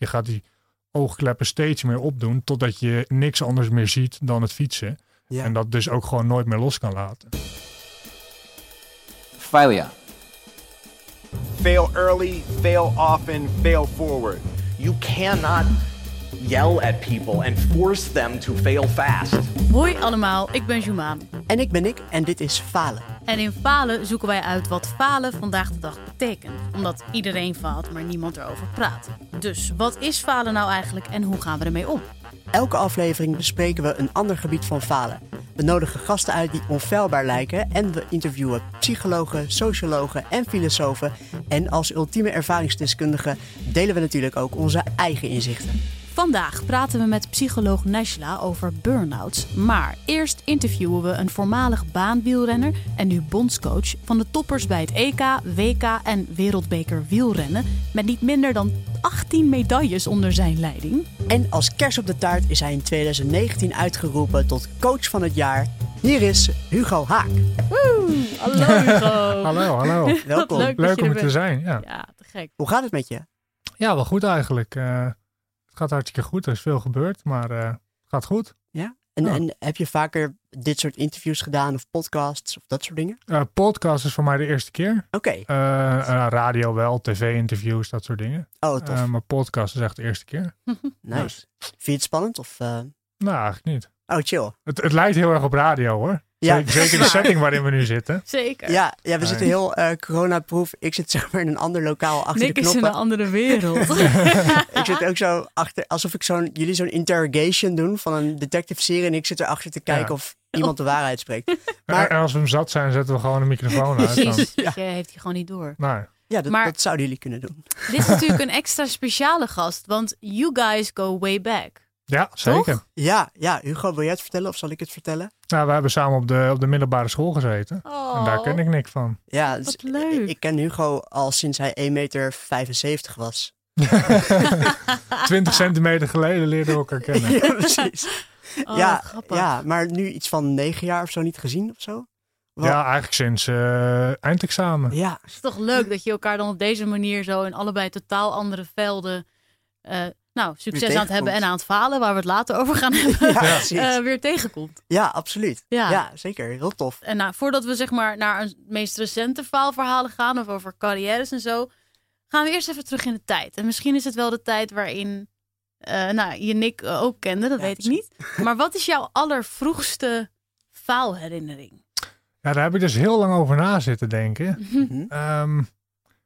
je gaat die oogkleppen steeds meer opdoen totdat je niks anders meer ziet dan het fietsen. Ja. En dat dus ook gewoon nooit meer los kan laten. Failure. Fail early, fail often, fail forward. You cannot yell at people and force them to fail fast. Hoi allemaal, ik ben Jumaan. En ik ben ik en dit is Falen. En in Falen zoeken wij uit wat falen vandaag de dag betekent. Omdat iedereen faalt, maar niemand erover praat. Dus wat is falen nou eigenlijk en hoe gaan we ermee om? Elke aflevering bespreken we een ander gebied van falen. We nodigen gasten uit die onfeilbaar lijken en we interviewen psychologen, sociologen en filosofen. En als ultieme ervaringsdeskundige delen we natuurlijk ook onze eigen inzichten. Vandaag praten we met psycholoog Najla over burn-outs. Maar eerst interviewen we een voormalig baanwielrenner en nu bondscoach van de toppers bij het EK, WK en Wereldbeker wielrennen. Met niet minder dan 18 medailles onder zijn leiding. En als kers op de taart is hij in 2019 uitgeroepen tot coach van het jaar. Hier is Hugo Haak. Hallo Hugo. Hallo, hallo. Welkom. leuk. om er te zijn. Ja. Ja, te gek. Hoe gaat het met je? ja, wel goed eigenlijk. Eh, het gaat hartstikke goed. Er is veel gebeurd, maar eh, het gaat goed. Ja? En, Ja. en heb je vaker dit soort interviews gedaan of podcasts of dat soort dingen? Eh, podcast is voor mij de eerste keer. Oké. Eh, radio wel, tv-interviews, dat soort dingen. Oh, tof. Eh, maar podcast is echt de eerste keer. nice. Vind je het spannend? Of, eh, Nou, eigenlijk niet. Oh, chill. Het, het lijkt heel erg op radio hoor. Ja. Zeker, de setting waarin we nu zitten. Zeker. Ja, ja we Nee. zitten heel eh coronaproof. Ik zit zeg maar in een ander lokaal achter Nick de is in knoppen. een andere wereld. Ik zit ook zo achter, alsof ik zo'n, jullie zo'n interrogation doen van een detective serie. En ik zit erachter te kijken Ja. of iemand de waarheid spreekt. Maar, en als we hem zat zijn, zetten we gewoon een microfoon uit. Dan. Precies. Je heeft hij gewoon niet door. Ja, dat, Maar- dat zouden jullie kunnen doen. Dit is natuurlijk een extra speciale gast, want you guys go way back. Ja, zeker. Ja, ja, Hugo, wil jij het vertellen of zal ik het vertellen? Nou, we hebben samen op de, op de middelbare school gezeten. Oh, En daar ken ik niks van. Ja, dus Wat leuk. Ik ken Hugo al sinds hij 1,75 meter was. 20 centimeter geleden leerden we elkaar kennen. ja, precies. Oh, ja, grappig. ja, maar nu iets van negen jaar of zo niet gezien of zo? Ja, eigenlijk sinds eh, eindexamen. Ja, Het is toch leuk dat je elkaar dan op deze manier zo in allebei totaal andere velden eh, nou, succes aan het hebben en aan het falen, waar we het later over gaan hebben, ja, precies. eh, weer tegenkomt. ja absoluut. Ja. Ja. zeker. Heel tof. En nou, voordat we zeg maar naar een meest recente faalverhalen gaan of over carrières en zo, gaan we eerst even terug in de tijd. En misschien is het wel de tijd waarin eh, nou, je Nick eh, ook kende, dat Ja, weet ik niet. Maar wat is jouw allervroegste faalherinnering? Ja, daar heb ik dus heel lang over na zitten denken. Mhm. Ehm,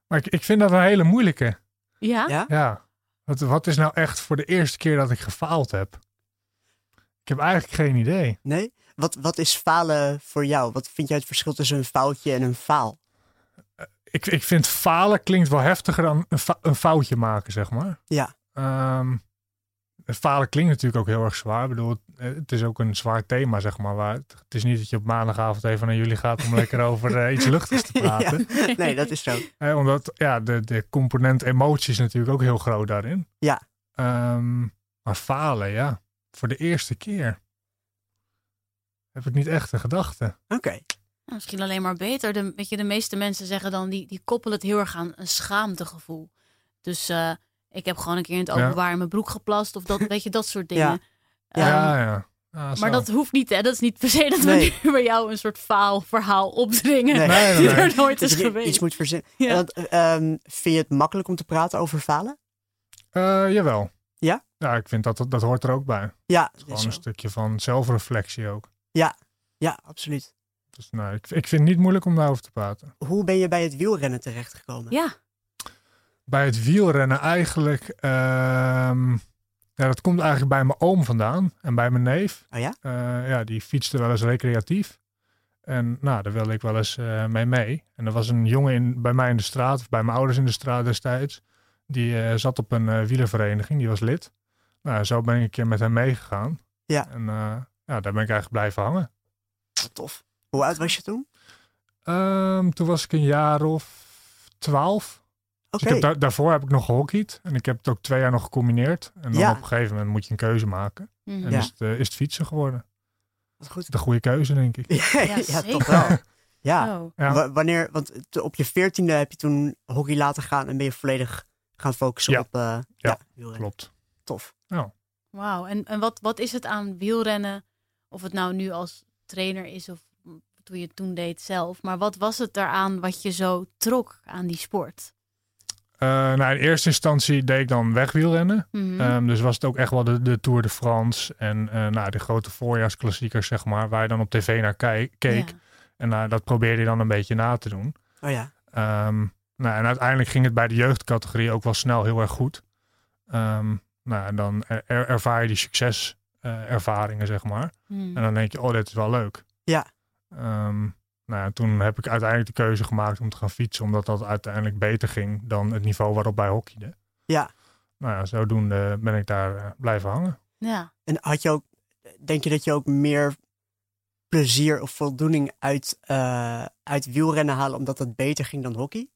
maar ik, ik vind dat een hele moeilijke. Ja? Ja? Wat, wat is nou echt voor de eerste keer dat ik gefaald heb? Ik heb eigenlijk geen idee. Nee? Wat, wat is falen voor jou? Wat vind jij het verschil tussen een foutje en een faal? Ik, ik vind falen klinkt wel heftiger dan een, fa- een foutje maken, zeg maar. Ja. Ehm, falen klinkt natuurlijk ook heel erg zwaar. Ik bedoel, het, is ook een zwaar thema, zeg maar. Waar het, het is niet dat je op maandagavond even naar jullie gaat om lekker over eh, iets luchtigs te praten. Nee, dat is zo. Eh, omdat ja, de, de component emotie is natuurlijk ook heel groot daarin. Ja. Ehm, maar falen, ja. Voor de eerste keer. Heb ik niet echt een gedachte. Oké. Nou, misschien alleen maar beter. De, weet je, de meeste mensen zeggen dan, die, die koppelen het heel erg aan een schaamtegevoel. Dus eh, ik heb gewoon een keer in het Ja. openbaar in mijn broek geplast of dat, weet je, dat soort dingen. Ja. Ehm, Ja, ja. Ja, Maar dat hoeft niet, hè? Dat is niet per se dat Nee. we nu bij jou een soort faalverhaal opdringen. Nee. Nee, nee, Die er nooit is geweest. iets moet verzinnen. Ja. En dat, ehm, vind je het makkelijk om te praten over falen? Eh, jawel. Ja? Ja, ik vind dat, dat, hoort er ook bij. Ja, Gewoon is een zo. stukje van zelfreflectie ook. ja, absoluut. Dus nou, ik, ik vind het niet moeilijk om daarover te praten. Hoe ben je bij het wielrennen terechtgekomen? Ja, Bij het wielrennen eigenlijk... ehm, ja, dat komt eigenlijk bij mijn oom vandaan en bij mijn neef. Oh ja? Eh, ja, die fietste wel eens recreatief. En nou, daar wilde ik wel eens eh, mee mee. En er was een jongen in, bij mij in de straat, of bij mijn ouders in de straat destijds. Die eh, zat op een wielervereniging, die was lid. Nou, zo ben ik een keer met hem meegegaan. Ja. En ja, daar ben ik eigenlijk blijven hangen. Tof. Hoe oud was je toen? Ehm, toen was ik een jaar of twaalf. Dus ik heb daar- daarvoor heb ik nog gehockeyd. En ik heb het ook twee jaar nog gecombineerd. En dan Ja. op een gegeven moment moet je een keuze maken. Mhm. En Ja. is, het, eh, is het fietsen geworden. Wat goed. De goede keuze, denk ik. Ja, Ja, ja, toch zeker. wel. Ja. Oh. Ja. Wa- Wanneer, want op je veertiende heb je toen hockey laten gaan en ben je volledig gaan focussen Ja. op uh, ja. Ja, wielrennen. Klopt. Tof. Wauw. En, en wat, wat is het aan wielrennen? Of het nou nu als trainer is of toen je het toen deed zelf. Maar wat was het daaraan wat je zo trok aan die sport? Eh, nou, in eerste instantie deed ik dan wegwielrennen. Ehm, dus was het ook echt wel de, de Tour de France en eh, nou, de grote voorjaarsklassiekers, zeg maar, waar je dan op tv naar keek. Ja. En nou, dat probeerde je dan een beetje na te doen. Oh ja. Ehm, nou, en uiteindelijk ging het bij de jeugdcategorie ook wel snel heel erg goed. Ehm, nou, en dan er- er- ervaar je die succeservaringen, zeg maar. Mhm. En dan denk je, oh, dit is wel leuk. Ja. Ehm, nou, ja, toen heb ik uiteindelijk de keuze gemaakt om te gaan fietsen, omdat dat uiteindelijk beter ging dan het niveau waarop wij hockeyden. Ja. Nou ja, zodoende ben ik daar eh, blijven hangen. ja. En had je ook, denk je dat je ook meer plezier of voldoening uit, eh, uit wielrennen halen omdat het beter ging dan hockey?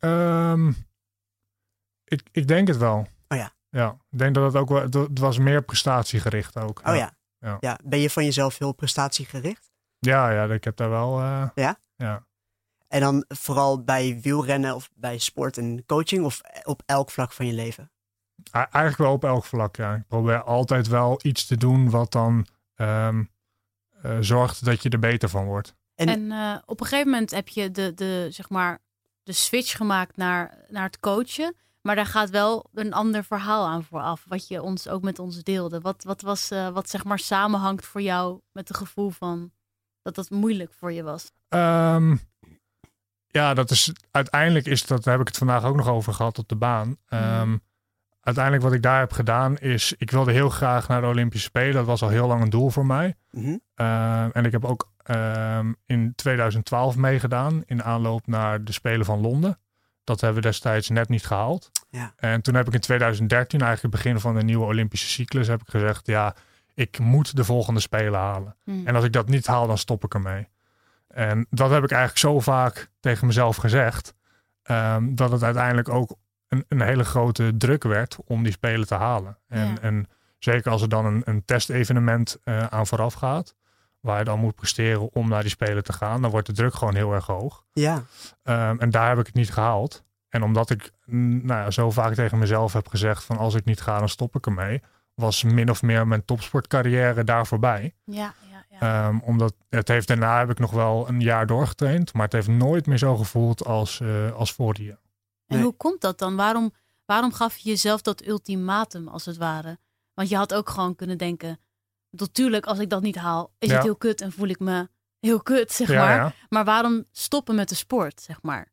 Ehm, ik, ik denk het wel. Oh ja. Ja, ik denk dat het ook wel, het het was meer prestatiegericht ook. Oh ja. Ja. Ja. Ben je van jezelf heel prestatiegericht? Ja, ja, ik heb daar wel. eh, Ja? Ja. En dan vooral bij wielrennen of bij sport en coaching of op elk vlak van je leven? Eigenlijk wel op elk vlak, ja. Ik probeer altijd wel iets te doen wat dan ehm, eh, zorgt dat je er beter van wordt. En- En, eh, op een gegeven moment heb je de, de, zeg maar, de switch gemaakt naar, naar het coachen. Maar daar gaat wel een ander verhaal aan vooraf. Wat je ons ook met ons deelde. Wat, wat was eh, wat zeg maar samenhangt voor jou met het gevoel van dat dat moeilijk voor je was? Ehm, ja, dat is uiteindelijk is dat, daar heb ik het vandaag ook nog over gehad op de baan. Ehm, Uiteindelijk wat ik daar heb gedaan is, ik wilde heel graag naar de Olympische Spelen. Dat was al heel lang een doel voor mij. Mhm. Ehm, en ik heb ook ehm, in 2012 meegedaan in aanloop naar de Spelen van Londen. Dat hebben we destijds net niet gehaald. Ja. En toen heb ik in 2013, eigenlijk het begin van de nieuwe Olympische cyclus, heb ik gezegd, ja, ik moet de volgende Spelen halen. Hmm. En als ik dat niet haal, dan stop ik ermee. En dat heb ik eigenlijk zo vaak tegen mezelf gezegd, ehm, dat het uiteindelijk ook een, een hele grote druk werd om die Spelen te halen. En, Ja. en zeker als er dan een, een testevenement eh, aan vooraf gaat, waar je dan moet presteren om naar die Spelen te gaan, dan wordt de druk gewoon heel erg hoog. Ja, Ehm, en daar heb ik het niet gehaald. En omdat ik nou ja, zo vaak tegen mezelf heb gezegd van als ik niet ga, dan stop ik ermee, was min of meer mijn topsportcarrière daar voorbij. Ja, ja, ja. Ehm, omdat het heeft daarna heb ik nog wel een jaar doorgetraind, maar het heeft nooit meer zo gevoeld als, eh, als voor die jaar. En Nee. hoe komt dat dan? Waarom, waarom gaf je jezelf dat ultimatum als het ware? Want je had ook gewoon kunnen denken, natuurlijk als ik dat niet haal, is Ja. het heel kut en voel ik me heel kut, zeg Ja, maar. ja. Maar waarom stoppen met de sport, zeg maar?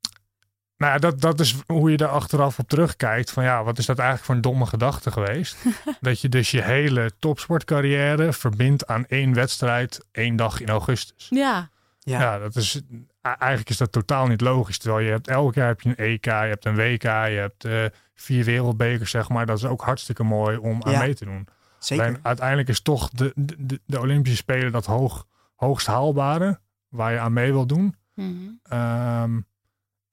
Nou ja, dat, dat is hoe je er achteraf op terugkijkt. Van ja, wat is dat eigenlijk voor een domme gedachte geweest? dat je dus je hele topsportcarrière verbindt aan één wedstrijd, één dag in augustus. Ja, ja. Ja, dat is, eigenlijk is dat totaal niet logisch. Terwijl je hebt elk jaar heb je een EK, je hebt een WK, je hebt eh, vier wereldbekers, zeg maar. Dat is ook hartstikke mooi om aan Ja. mee te doen. zeker. Alleen uiteindelijk is toch de, de, de- Olympische Spelen dat hoog, hoogst haalbare waar je aan mee wil doen. Ehm,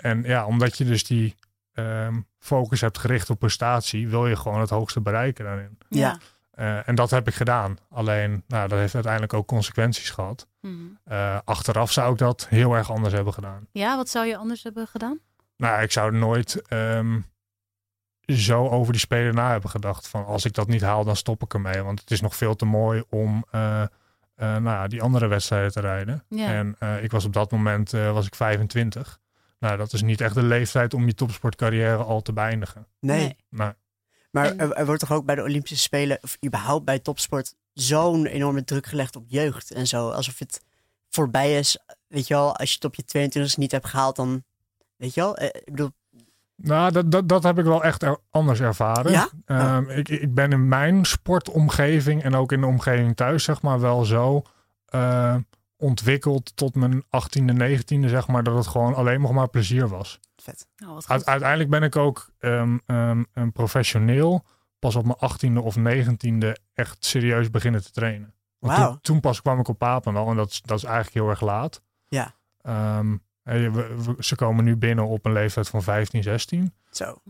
en ja, omdat je dus die ehm, focus hebt gericht op prestatie, wil je gewoon het hoogste bereiken daarin. ja. Eh, en dat heb ik gedaan. Alleen, nou, dat heeft uiteindelijk ook consequenties gehad. Mhm. Eh, achteraf zou ik dat heel erg anders hebben gedaan. Ja, wat zou je anders hebben gedaan? Nou, ik zou nooit ehm, zo over die spelen na hebben gedacht. Van als ik dat niet haal, dan stop ik ermee. Want het is nog veel te mooi om eh, eh, nou ja, die andere wedstrijden te rijden. Ja. En eh, ik was op dat moment eh, was ik 25. Nou, dat is niet echt de leeftijd om je topsportcarrière al te beëindigen. nee. Nee. Maar er, er wordt toch ook bij de Olympische Spelen, of überhaupt bij topsport, zo'n enorme druk gelegd op jeugd en zo. Alsof het voorbij is. Weet je wel, als je het op je 22 niet hebt gehaald, dan. Weet je wel, eh, ik bedoel, Nou, dat, dat, dat heb ik wel echt er- anders ervaren. Ja? Ehm, ik, ik ben in mijn sportomgeving en ook in de omgeving thuis, zeg maar, wel zo eh, ontwikkeld tot mijn 18e, 19e, zeg maar, dat het gewoon alleen nog maar plezier was. vet. Oh, goed. uiteindelijk ben ik ook ehm, ehm, een professioneel pas op mijn 18e of 19e echt serieus beginnen te trainen. Want toen, toen pas kwam ik op Papendal en dat, is- dat is eigenlijk heel erg laat. Ja. Ehm, hey, we- we- ze komen nu binnen op een leeftijd van 15, 16. Zo.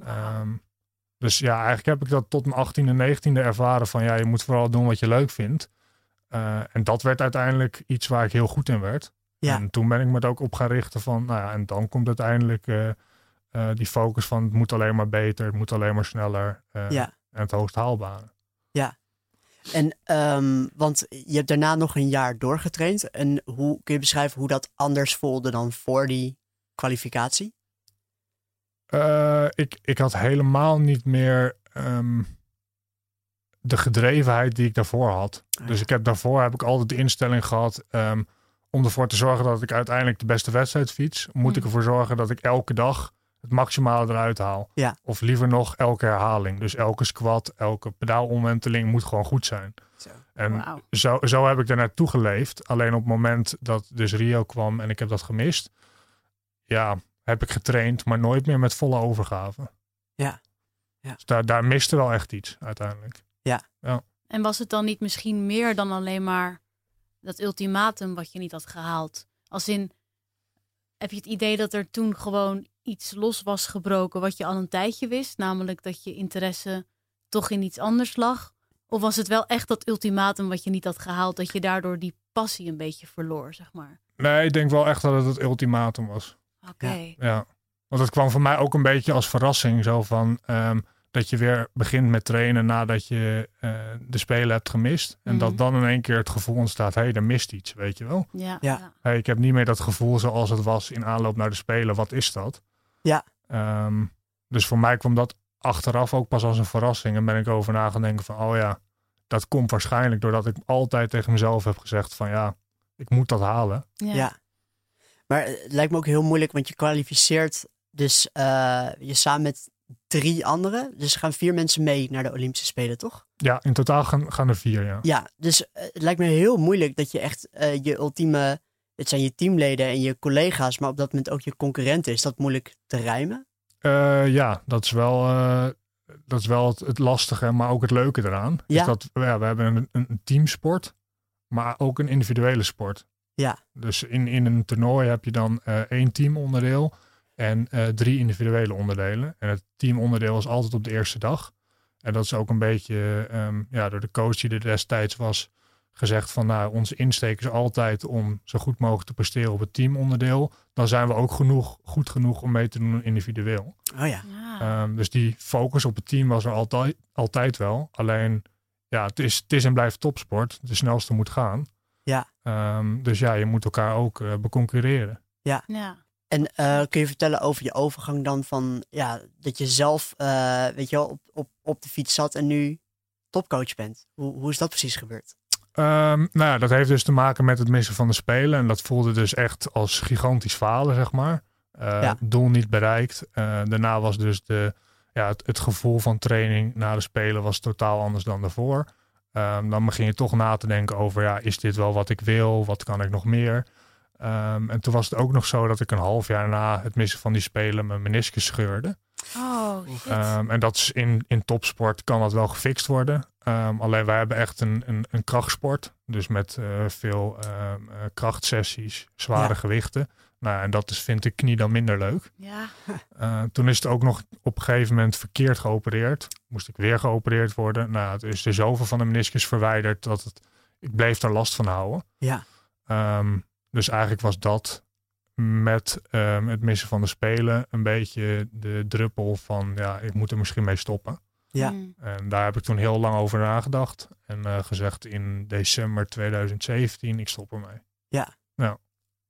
Dus ja, eigenlijk heb ik dat tot mijn 18e, 19e ervaren van ja, je moet vooral doen wat je leuk vindt. Eh, en dat werd uiteindelijk iets waar ik heel goed in werd. Ja. En toen ben ik me er ook op gaan richten van, nou ja, en dan komt uiteindelijk eh, eh, die focus van het moet alleen maar beter, het moet alleen maar sneller Ja. en het hoogst haalbare. En, ehm, want je hebt daarna nog een jaar doorgetraind. En hoe kun je beschrijven hoe dat anders voelde dan voor die kwalificatie? Ik, ik had helemaal niet meer ehm, de gedrevenheid die ik daarvoor had. Dus ik heb daarvoor heb ik altijd de instelling gehad ehm, om ervoor te zorgen dat ik uiteindelijk de beste wedstrijd fiets. Moet ik Mm. ervoor zorgen dat ik elke dag het maximale eruit haal. Ja. Of liever nog elke herhaling. Dus elke squat, elke pedaalomwenteling moet gewoon goed zijn. Zo. En zo, zo heb ik er naartoe geleefd. Alleen op het moment dat dus Rio kwam en ik heb dat gemist, ja, heb ik getraind, maar nooit meer met volle overgave. Ja. Ja. Dus daar, daar miste wel echt iets uiteindelijk. En was het dan niet misschien meer dan alleen maar dat ultimatum wat je niet had gehaald? Als in, heb je het idee dat er toen gewoon iets los was gebroken wat je al een tijdje wist? Namelijk dat je interesse toch in iets anders lag? Of was het wel echt dat ultimatum wat je niet had gehaald, dat je daardoor die passie een beetje verloor, zeg maar? Nee, ik denk wel echt dat het het ultimatum was. Oké. Ja. Want het kwam voor mij ook een beetje als verrassing. Zo van ehm, dat je weer begint met trainen nadat je eh, de spelen hebt gemist. En Mhm. dat dan in één keer het gevoel ontstaat, hé, hey, er mist iets, weet je wel. Ja. Ja. Hey, ik heb niet meer dat gevoel zoals het was in aanloop naar de Spelen. Wat is dat? Ja. Ehm, dus voor mij kwam dat achteraf ook pas als een verrassing. En ben ik over na gaan denken van, oh ja, dat komt waarschijnlijk doordat ik altijd tegen mezelf heb gezegd van, ja, ik moet dat halen. Ja. Ja. Maar het lijkt me ook heel moeilijk, want je kwalificeert dus eh, je samen met drie anderen. Dus er gaan vier mensen mee naar de Olympische Spelen, toch? Ja, in totaal gaan, gaan er vier, ja. Ja, dus eh, het lijkt me heel moeilijk dat je echt eh, je ultieme... Het zijn je teamleden en je collega's, maar op dat moment ook je concurrenten. Is dat moeilijk te rijmen? Eh, ja, dat is wel, dat is wel het, het lastige, maar ook het leuke eraan. Ja. Is dat ja, we hebben een, een teamsport, maar ook een individuele sport. Ja. Dus in, in een toernooi heb je dan één teamonderdeel en eh, drie individuele onderdelen. En het teamonderdeel is altijd op de eerste dag. En dat is ook een beetje ehm, ja, door de coach die er destijds was gezegd van nou, onze insteek is altijd om zo goed mogelijk te presteren op het teamonderdeel. Dan zijn we ook genoeg, goed genoeg om mee te doen individueel. Oh ja. Ja. Ehm, dus die focus op het team was er altijd, altijd wel. Alleen, ja, het is, het is en blijft topsport. De snelste moet gaan. Ja. Ehm, dus ja, je moet elkaar ook eh beconcurreren. ja. En eh, kun je vertellen over je overgang dan van ja, dat je zelf eh, weet je wel, op, op, op de fiets zat en nu topcoach bent? Hoe, hoe is dat precies gebeurd? Ehm, nou ja, dat heeft dus te maken met het missen van de Spelen. En dat voelde dus echt als gigantisch falen, zeg maar. Eh, Ja. Doel niet bereikt. Daarna was dus de, ja, het, het gevoel van training na de Spelen was totaal anders dan daarvoor. Ehm, dan begin je toch na te denken over, ja, is dit wel wat ik wil? Wat kan ik nog meer? Ehm, en toen was het ook nog zo dat ik een half jaar na het missen van die Spelen mijn meniscus scheurde. Oh, shit. Ehm, en dat is in, in topsport kan dat wel gefixt worden. Ehm, alleen wij hebben echt een, een, een krachtsport. Dus met eh, veel ehm, eh, krachtsessies, zware Ja. gewichten. Nou, en dat is, vind ik knie dan minder leuk. ja. Eh, toen is het ook nog op een gegeven moment verkeerd geopereerd. Moest ik weer geopereerd worden. Nou, het is er zoveel van de meniscus verwijderd dat het, ik bleef er last van houden. Ja. Ehm, dus eigenlijk was dat met ehm, het missen van de spelen een beetje de druppel van ja, ik moet er misschien mee stoppen. Ja. Mm. En daar heb ik toen heel lang over nagedacht en eh, gezegd in december 2017 ik stop ermee.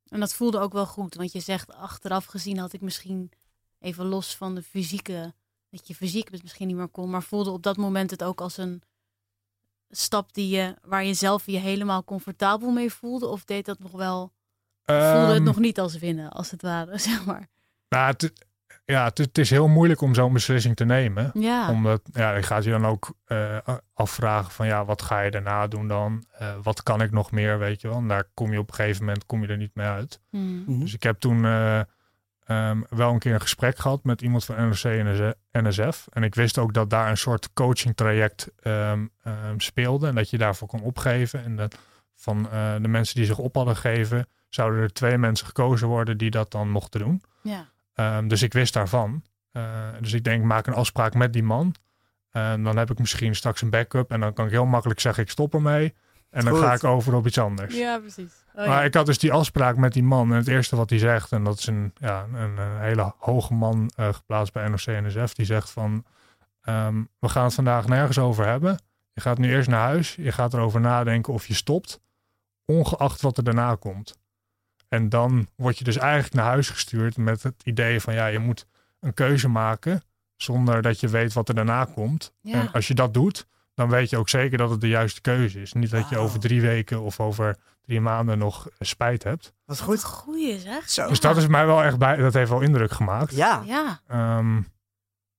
En dat voelde ook wel goed, want je zegt achteraf gezien had ik misschien even los van de fysieke, dat je fysiek het misschien niet meer kon, maar voelde op dat moment het ook als een stap die je, waar je zelf je helemaal comfortabel mee voelde? Of deed dat nog wel, voelde het Ehm, nog niet als winnen, als het ware, zeg maar? Nou, het, ja, het, het is heel moeilijk om zo'n beslissing te nemen. Ja, Omdat, ja, je gaat je dan ook eh, afvragen van, ja, wat ga je daarna doen dan? Eh, wat kan ik nog meer, weet je wel? En daar kom je op een gegeven moment, kom je er niet mee uit. Mm. Mhm. Dus ik heb toen eh, ehm, wel een keer een gesprek gehad met iemand van NRC en NSF. En ik wist ook dat daar een soort coaching traject ehm, ehm, speelde. En dat je daarvoor kon opgeven. En dat van eh, de mensen die zich op hadden gegeven, zouden er twee mensen gekozen worden die dat dan mochten doen. ja. Dus ik wist daarvan. Eh, dus ik denk, maak een afspraak met die man. En dan heb ik misschien straks een backup. En dan kan ik heel makkelijk zeggen, ik stop ermee. En dan Goed. ga ik over op iets anders. Ja, precies. Oh, Maar ja. ik had dus die afspraak met die man. En het eerste wat hij zegt, en dat is een, ja, een, een hele hoge man eh, geplaatst bij NOC-NSF. Die zegt van, ehm, we gaan het vandaag nergens over hebben. Je gaat nu eerst naar huis. Je gaat erover nadenken of je stopt. Ongeacht wat er daarna komt. En dan word je dus eigenlijk naar huis gestuurd met het idee van, ja, je moet een keuze maken. Zonder dat je weet wat er daarna komt. Ja. En als je dat doet, dan weet je ook zeker dat het de juiste keuze is. Niet dat je over drie weken of over drie maanden nog spijt hebt. Wat goed. goeie zeg. Zo. Dus dat is mij wel echt bij, dat heeft wel indruk gemaakt. Ja. Ja, Ehm,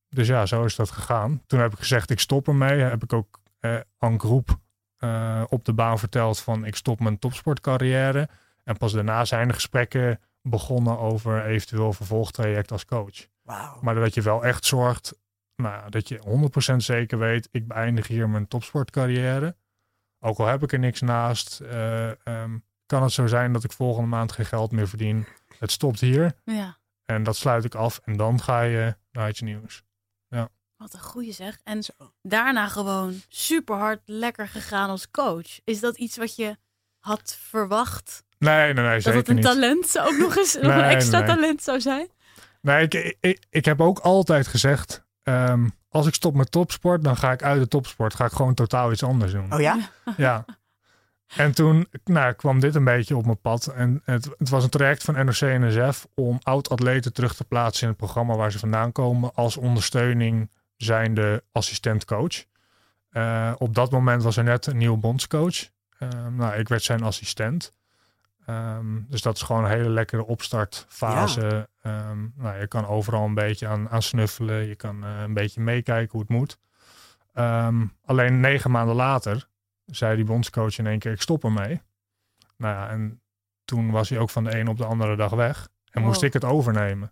dus ja, zo is dat gegaan. Toen heb ik gezegd, ik stop ermee. Heb ik ook eh, aan groep eh, op de baan verteld van ik stop mijn topsportcarrière. En pas daarna zijn de gesprekken begonnen over eventueel vervolgtraject als coach. Wauw. Maar dat je wel echt zorgt, nou, dat je 100% zeker weet, ik beëindig hier mijn topsportcarrière. Ook al heb ik er niks naast, eh, ehm, kan het zo zijn dat ik volgende maand geen geld meer verdien. Het stopt hier ja. en dat sluit ik af en dan ga je naar iets nieuws. Wat een goeie zeg. En Zo. daarna gewoon super hard lekker gegaan als coach. Is dat iets wat je had verwacht? Nee, nee, nee, dat zeker het een niet. talent zou ook nog eens nog een extra nee, nee. talent zou zijn? Nee, ik, ik, ik heb ook altijd gezegd, ehm, als ik stop met topsport, dan ga ik uit de topsport. Ga ik gewoon totaal iets anders doen. Oh ja? Ja. En toen nou, kwam dit een beetje op mijn pad. En het, het was een traject van NOC-NSF om oud-atleten terug te plaatsen in het programma waar ze vandaan komen. Als ondersteuning zijnde assistent-coach. Eh, op dat moment was er net een nieuwe bondscoach. Ehm, nou, ik werd zijn assistent. Ehm, dus dat is gewoon een hele lekkere opstartfase. Ehm, nou, je kan overal een beetje aan, aan snuffelen. Je kan eh, een beetje meekijken hoe het moet. Ehm, alleen negen maanden later zei die bondscoach in één keer, ik stop ermee. Nou ja, en toen was hij ook van de een op de andere dag weg. En moest ik het overnemen.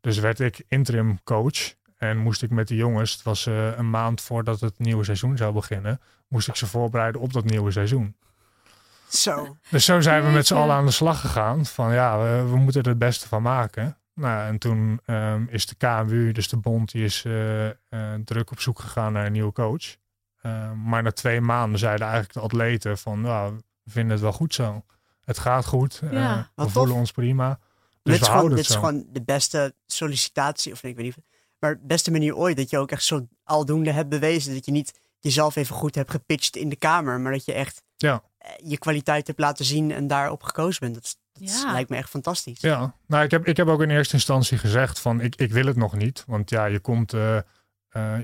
Dus werd ik interim coach. En moest ik met die jongens, het was eh, een maand voordat het nieuwe seizoen zou beginnen, moest ik ze voorbereiden op dat nieuwe seizoen. Zo. Dus zo zijn we met z'n allen aan de slag gegaan. Van ja, we, we moeten er het beste van maken. Nou, en toen ehm, is de KMU, dus de bond, die is eh, eh, druk op zoek gegaan naar een nieuwe coach. Ehm, maar na twee maanden zeiden eigenlijk de atleten van, nou, we vinden het wel goed zo. Het gaat goed. eh, Ja. we Wat tof. voelen ons prima. Dus dit is, we gewoon, dit het is gewoon de beste sollicitatie, of ik weet niet, maar de beste manier ooit. Dat je ook echt zo aldoende hebt bewezen. Dat je niet jezelf even goed hebt gepitcht in de kamer, maar dat je echt Ja. Eh, je kwaliteit hebt laten zien en daarop gekozen bent. Dat, dat Ja. lijkt me echt fantastisch. Ja, nou, ik heb, ik heb ook in eerste instantie gezegd van ik, ik wil het nog niet. Want ja, je komt eh, eh,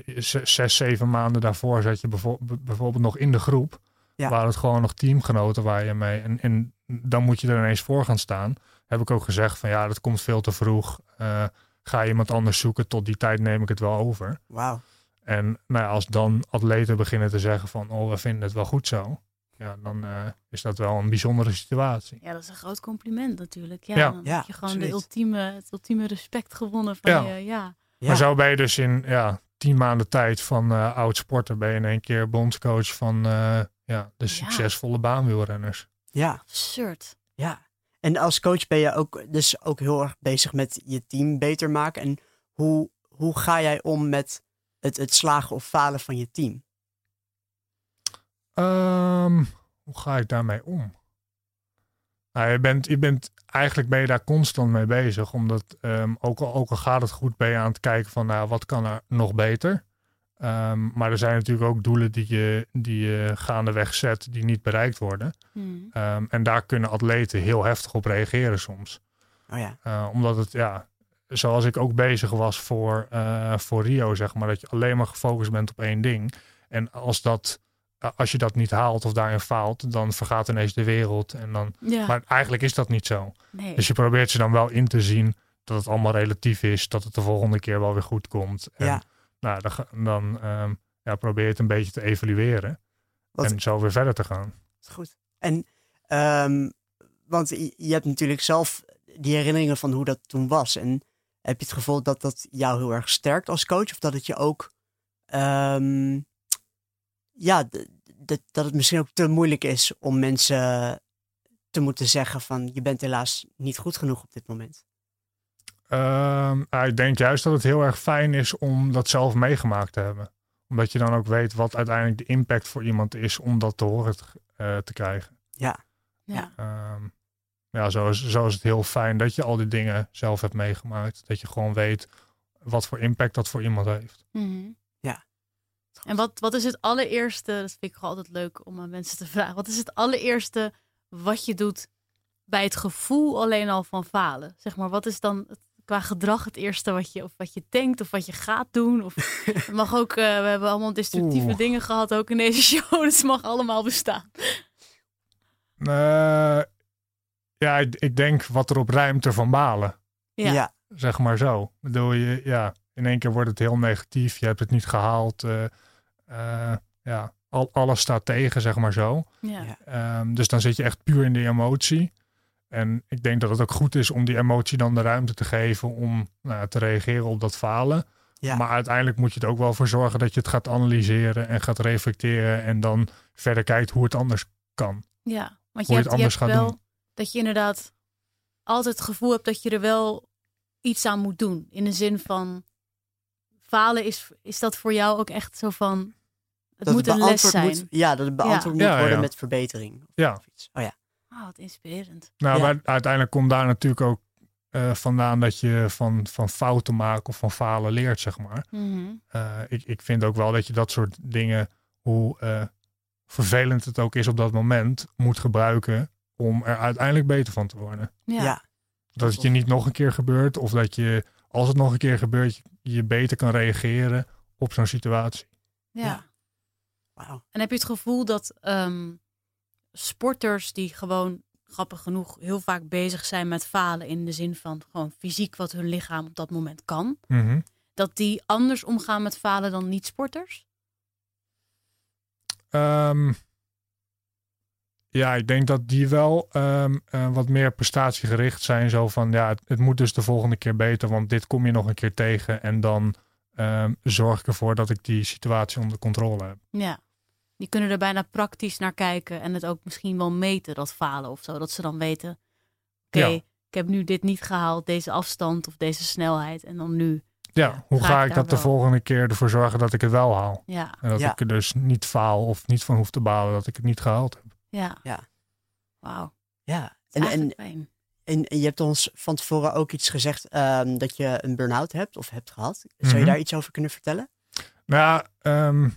zes, zeven maanden daarvoor zat je bijvo- bijvoorbeeld nog in de groep. Ja. Waar het gewoon nog teamgenoten waar je mee. En, en dan moet je er ineens voor gaan staan. Heb ik ook gezegd van ja, dat komt veel te vroeg. Eh, ga je iemand anders zoeken, tot die tijd neem ik het wel over. Wauw. En nou ja, als dan atleten beginnen te zeggen van oh, we vinden het wel goed zo. Ja, dan eh, is dat wel een bijzondere situatie. Ja, dat is een groot compliment natuurlijk. Ja, Ja. dan Ja, heb je gewoon de ultieme, het ultieme respect gewonnen van Ja. je. Ja. Ja. Maar zo ben je dus in ja, tien maanden tijd van eh, oud sporter ben je in één keer bondscoach van eh, ja, de succesvolle baanwielrenners. ja, Absurd. ja. En als coach ben je ook dus ook heel erg bezig met je team beter maken. En hoe, hoe ga jij om met het, het slagen of falen van je team? Ehm, hoe ga ik daarmee om? Nou, je, bent, je bent, eigenlijk ben je daar constant mee bezig. Omdat ehm, ook, al, ook al gaat het goed, ben je aan het kijken van nou, wat kan er nog beter. Ehm, maar er zijn natuurlijk ook doelen die je, die je gaandeweg zet die niet bereikt worden. Hmm. Ehm, en daar kunnen atleten heel heftig op reageren soms. Oh ja, Uh, omdat het, ja, zoals ik ook bezig was voor, uh, voor Rio, zeg maar, dat je alleen maar gefocust bent op één ding. En als, dat, uh, als je dat niet haalt of daarin faalt, dan vergaat ineens de wereld. En dan, Ja. Maar eigenlijk is dat niet zo. nee. Dus je probeert ze dan wel in te zien dat het allemaal relatief is, dat het de volgende keer wel weer goed komt. En Ja. nou, dan, dan um, ja, probeer je het een beetje te evalueren Wat- en zo weer verder te gaan. goed. En, ehm, want je, je hebt natuurlijk zelf die herinneringen van hoe dat toen was. En heb je het gevoel dat dat jou heel erg sterkt als coach? Of dat het je ook, ehm, ja, dat het misschien ook te moeilijk is om mensen te moeten zeggen van je bent helaas niet goed genoeg op dit moment? Um, ik denk juist dat het heel erg fijn is om dat zelf meegemaakt te hebben. Omdat je dan ook weet wat uiteindelijk de impact voor iemand is om dat te horen, eh, te krijgen. Ja, Ja. Ehm, ja, zo is, zo is het heel fijn dat je al die dingen zelf hebt meegemaakt. Dat je gewoon weet wat voor impact dat voor iemand heeft. Mhm. Ja. En wat, wat is het allereerste, dat vind ik gewoon altijd leuk om aan mensen te vragen. Wat is het allereerste wat je doet bij het gevoel alleen al van falen? Zeg maar, wat is dan het- qua gedrag het eerste wat je, of wat je denkt of wat je gaat doen? Of, het mag ook, eh, we hebben allemaal destructieve Oeh. dingen gehad ook in deze show. Dus het mag allemaal bestaan. Eh, ja, ik, ik denk wat er op ruimte van balen. Ja. ja. Zeg maar zo. Bedoel je, ja, in één keer wordt het heel negatief. Je hebt het niet gehaald. eh, eh, ja, al, alles staat tegen, zeg maar zo. Ja. Ehm, dus dan zit je echt puur in die emotie. En ik denk dat het ook goed is om die emotie dan de ruimte te geven om nou, ja, te reageren op dat falen. Ja. Maar uiteindelijk moet je er ook wel voor zorgen dat je het gaat analyseren en gaat reflecteren en dan verder kijkt hoe het anders kan. Ja, want Hoe je je hebt, het je anders hebt gaat wel doen. dat je inderdaad altijd het gevoel hebt dat je er wel iets aan moet doen. In de zin van falen is, is dat voor jou ook echt zo van het Dat moet een les zijn. Moet, ja, dat het beantwoord Ja. moet Ja, worden ja. met verbetering. Ja, Of iets. Oh ja. Ah, wat inspirerend. nou, Ja. maar uiteindelijk komt daar natuurlijk ook eh, vandaan dat je van, van fouten maken of van falen leert, zeg maar. Mhm. Eh, ik, ik vind ook wel dat je dat soort dingen, hoe eh, vervelend het ook is op dat moment, moet gebruiken om er uiteindelijk beter van te worden. Ja. Ja. Dat het je niet nog een keer gebeurt of dat je, als het nog een keer gebeurt, je, je beter kan reageren op zo'n situatie. ja. Ja. En heb je het gevoel dat ehm, sporters die gewoon grappig genoeg heel vaak bezig zijn met falen in de zin van gewoon fysiek wat hun lichaam op dat moment kan, Mhm. dat die anders omgaan met falen dan niet-sporters? Ehm, ja, ik denk dat die wel ehm, eh, wat meer prestatiegericht zijn. Zo van, ja, het, het moet dus de volgende keer beter, want dit kom je nog een keer tegen. En dan ehm, zorg ik ervoor dat ik die situatie onder controle heb. Ja. Die kunnen er bijna praktisch naar kijken en het ook misschien wel meten, dat falen of zo. Dat ze dan weten, oké, Ja. ik heb nu dit niet gehaald, deze afstand of deze snelheid. En dan nu, Ja, Ja, hoe ga ga ik dat de volgende keer ervoor zorgen dat ik het wel haal? ja, En dat Ja. ik er dus niet faal of niet van hoef te balen dat ik het niet gehaald heb. ja. Ja. Wauw. Ja. En, En, en, fijn. je hebt ons van tevoren ook iets gezegd ehm, dat je een burn-out hebt of hebt gehad. Zou je Mhm. daar iets over kunnen vertellen? Nou ja, ehm,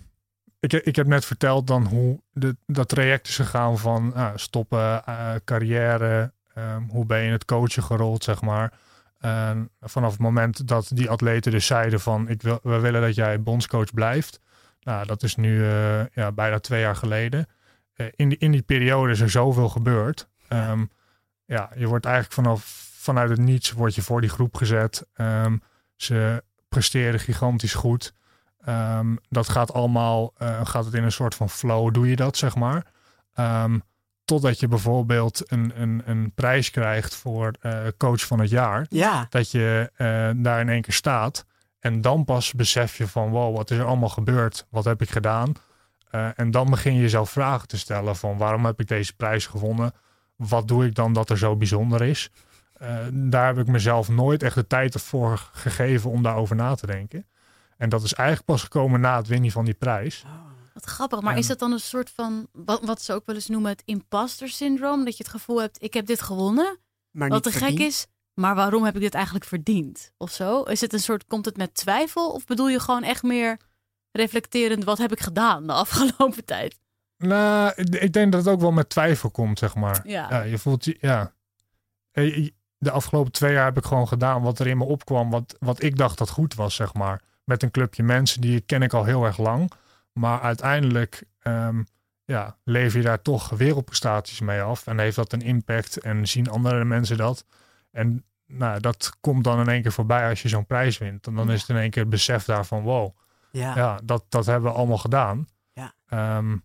ik, ik heb net verteld dan hoe de, dat traject is gegaan van ah, stoppen, eh, carrière, ehm, hoe ben je in het coachen gerold, zeg maar. En vanaf het moment dat die atleten dus zeiden van ik wil, we willen dat jij bondscoach blijft. Nou, dat is nu eh, ja, bijna twee jaar geleden. Eh, in, die, in die periode is er zoveel gebeurd. Ehm, ja, je wordt eigenlijk vanaf vanuit het niets word je voor die groep gezet. Ehm, ze presteren gigantisch goed. Ehm, dat gaat allemaal, eh, gaat het in een soort van flow, doe je dat, zeg maar. Ehm, totdat je bijvoorbeeld een, een, een prijs krijgt voor eh, coach van het jaar. Ja. Dat je eh, daar in één keer staat. En dan pas besef je van, wow, wat is er allemaal gebeurd? Wat heb ik gedaan? En dan begin je jezelf vragen te stellen van, waarom heb ik deze prijs gewonnen? Wat doe ik dan dat er zo bijzonder is? Daar heb ik mezelf nooit echt de tijd voor gegeven om daarover na te denken. En dat is eigenlijk pas gekomen na het winnen van die prijs. Wat grappig, maar En- is dat dan een soort van, wat, wat ze ook wel eens noemen, het imposter syndroom? Dat je het gevoel hebt, ik heb dit gewonnen, Maar wat te gek is, maar waarom heb ik dit eigenlijk verdiend? Of zo? Is het een soort, komt het met twijfel? Of bedoel je gewoon echt meer reflecterend, wat heb ik gedaan de afgelopen tijd? Nou, ik denk dat het ook wel met twijfel komt, zeg maar. Ja. je voelt je, ja. Eh, De afgelopen twee jaar heb ik gewoon gedaan wat er in me opkwam, wat, wat ik dacht dat goed was, zeg maar. Met een clubje mensen, die ken ik al heel erg lang. Maar uiteindelijk ehm, ja, lever je daar toch wereldprestaties mee af. En heeft dat een impact en zien andere mensen dat. En nou, dat komt dan in één keer voorbij als je zo'n prijs wint. En dan is het in één keer het besef daarvan, wow, Ja. ja, dat, dat hebben we allemaal gedaan. Ja. Ehm,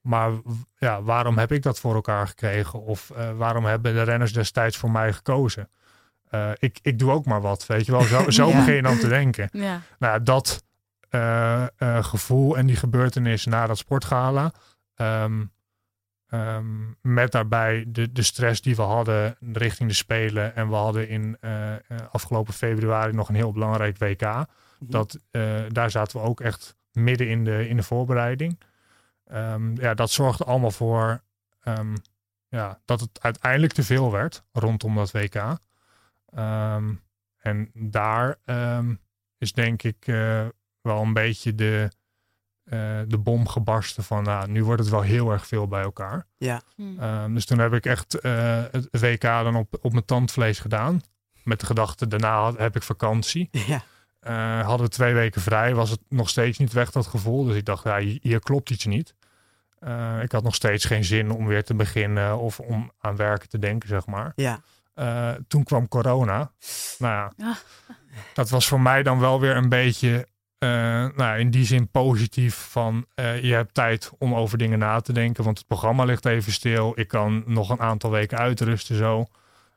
maar ja, waarom heb ik dat voor elkaar gekregen? Of eh, waarom hebben de renners destijds voor mij gekozen? Eh, ik, ik doe ook maar wat, weet je wel. Zo, zo Ja. begin je dan te denken. Ja, Nou, dat eh, eh, gevoel en die gebeurtenis na dat sportgala. ehm, ehm, met daarbij de, de stress die we hadden richting de Spelen. En we hadden in afgelopen februari nog een heel belangrijk WK. Mhm. Dat, eh, daar zaten we ook echt midden in de, in de voorbereiding. Ehm, ja, dat zorgde allemaal voor ehm, ja, dat het uiteindelijk te veel werd rondom dat WK. Ehm, en daar ehm, is denk ik eh, wel een beetje de, eh, de bom gebarsten van, nou, nu wordt het wel heel erg veel bij elkaar. Ja. Hm. Ehm, dus toen heb ik echt eh, het WK dan op, op mijn tandvlees gedaan. Met de gedachte, daarna had- heb ik vakantie. Ja. Eh, hadden we twee weken vrij, was het nog steeds niet weg dat gevoel. Dus ik dacht, ja, hier, hier klopt iets niet. Eh, ik had nog steeds geen zin om weer te beginnen of om aan werken te denken, zeg maar. Ja. Eh, toen kwam corona. Nou ja, Ja. dat was voor mij dan wel weer een beetje, eh, nou, in die zin positief van eh, je hebt tijd om over dingen na te denken, want het programma ligt even stil. Ik kan nog een aantal weken uitrusten zo.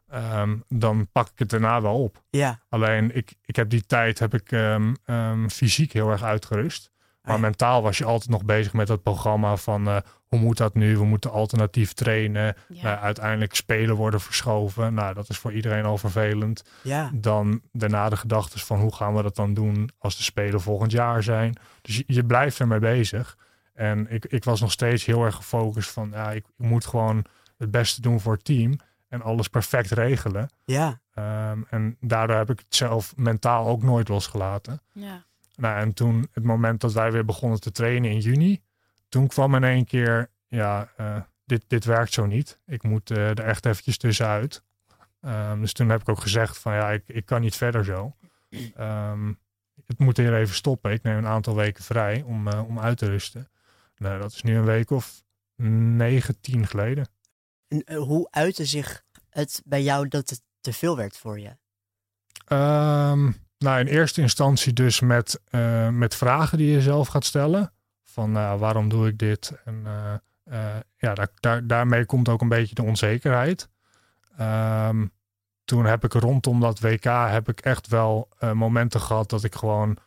Ehm, dan pak ik het daarna wel op. Ja. Alleen ik, ik heb die tijd heb ik ehm, ehm, fysiek heel erg uitgerust. Maar mentaal was je altijd nog bezig met dat programma van eh, hoe moet dat nu? We moeten alternatief trainen. Ja. Nou, uiteindelijk spelen worden verschoven. Nou, dat is voor iedereen al vervelend. Ja. Dan daarna de gedachten van hoe gaan we dat dan doen als de spelen volgend jaar zijn. Dus je, je blijft ermee bezig. En ik, ik was nog steeds heel erg gefocust van ja, ik, ik moet gewoon het beste doen voor het team. En alles perfect regelen. Ja. Ehm, en daardoor heb ik het zelf mentaal ook nooit losgelaten. Ja. Nou, en toen, het moment dat wij weer begonnen te trainen in juni, toen kwam in één keer, ja, eh, dit, dit werkt zo niet. Ik moet eh, er echt eventjes tussenuit. Ehm, dus toen heb ik ook gezegd van, ja, ik, ik kan niet verder zo. Ehm, het moet hier even stoppen. Ik neem een aantal weken vrij om, eh, om uit te rusten. Nou, dat is nu een week of negen, tien geleden. En hoe uitte zich het bij jou dat het te veel werd voor je? Ehm, nou, in eerste instantie dus met, eh, met vragen die je zelf gaat stellen. Van nou, waarom doe ik dit? En eh, eh, ja, daar, daar, daarmee komt ook een beetje de onzekerheid. Ehm, toen heb ik rondom dat WK heb ik echt wel momenten gehad dat ik gewoon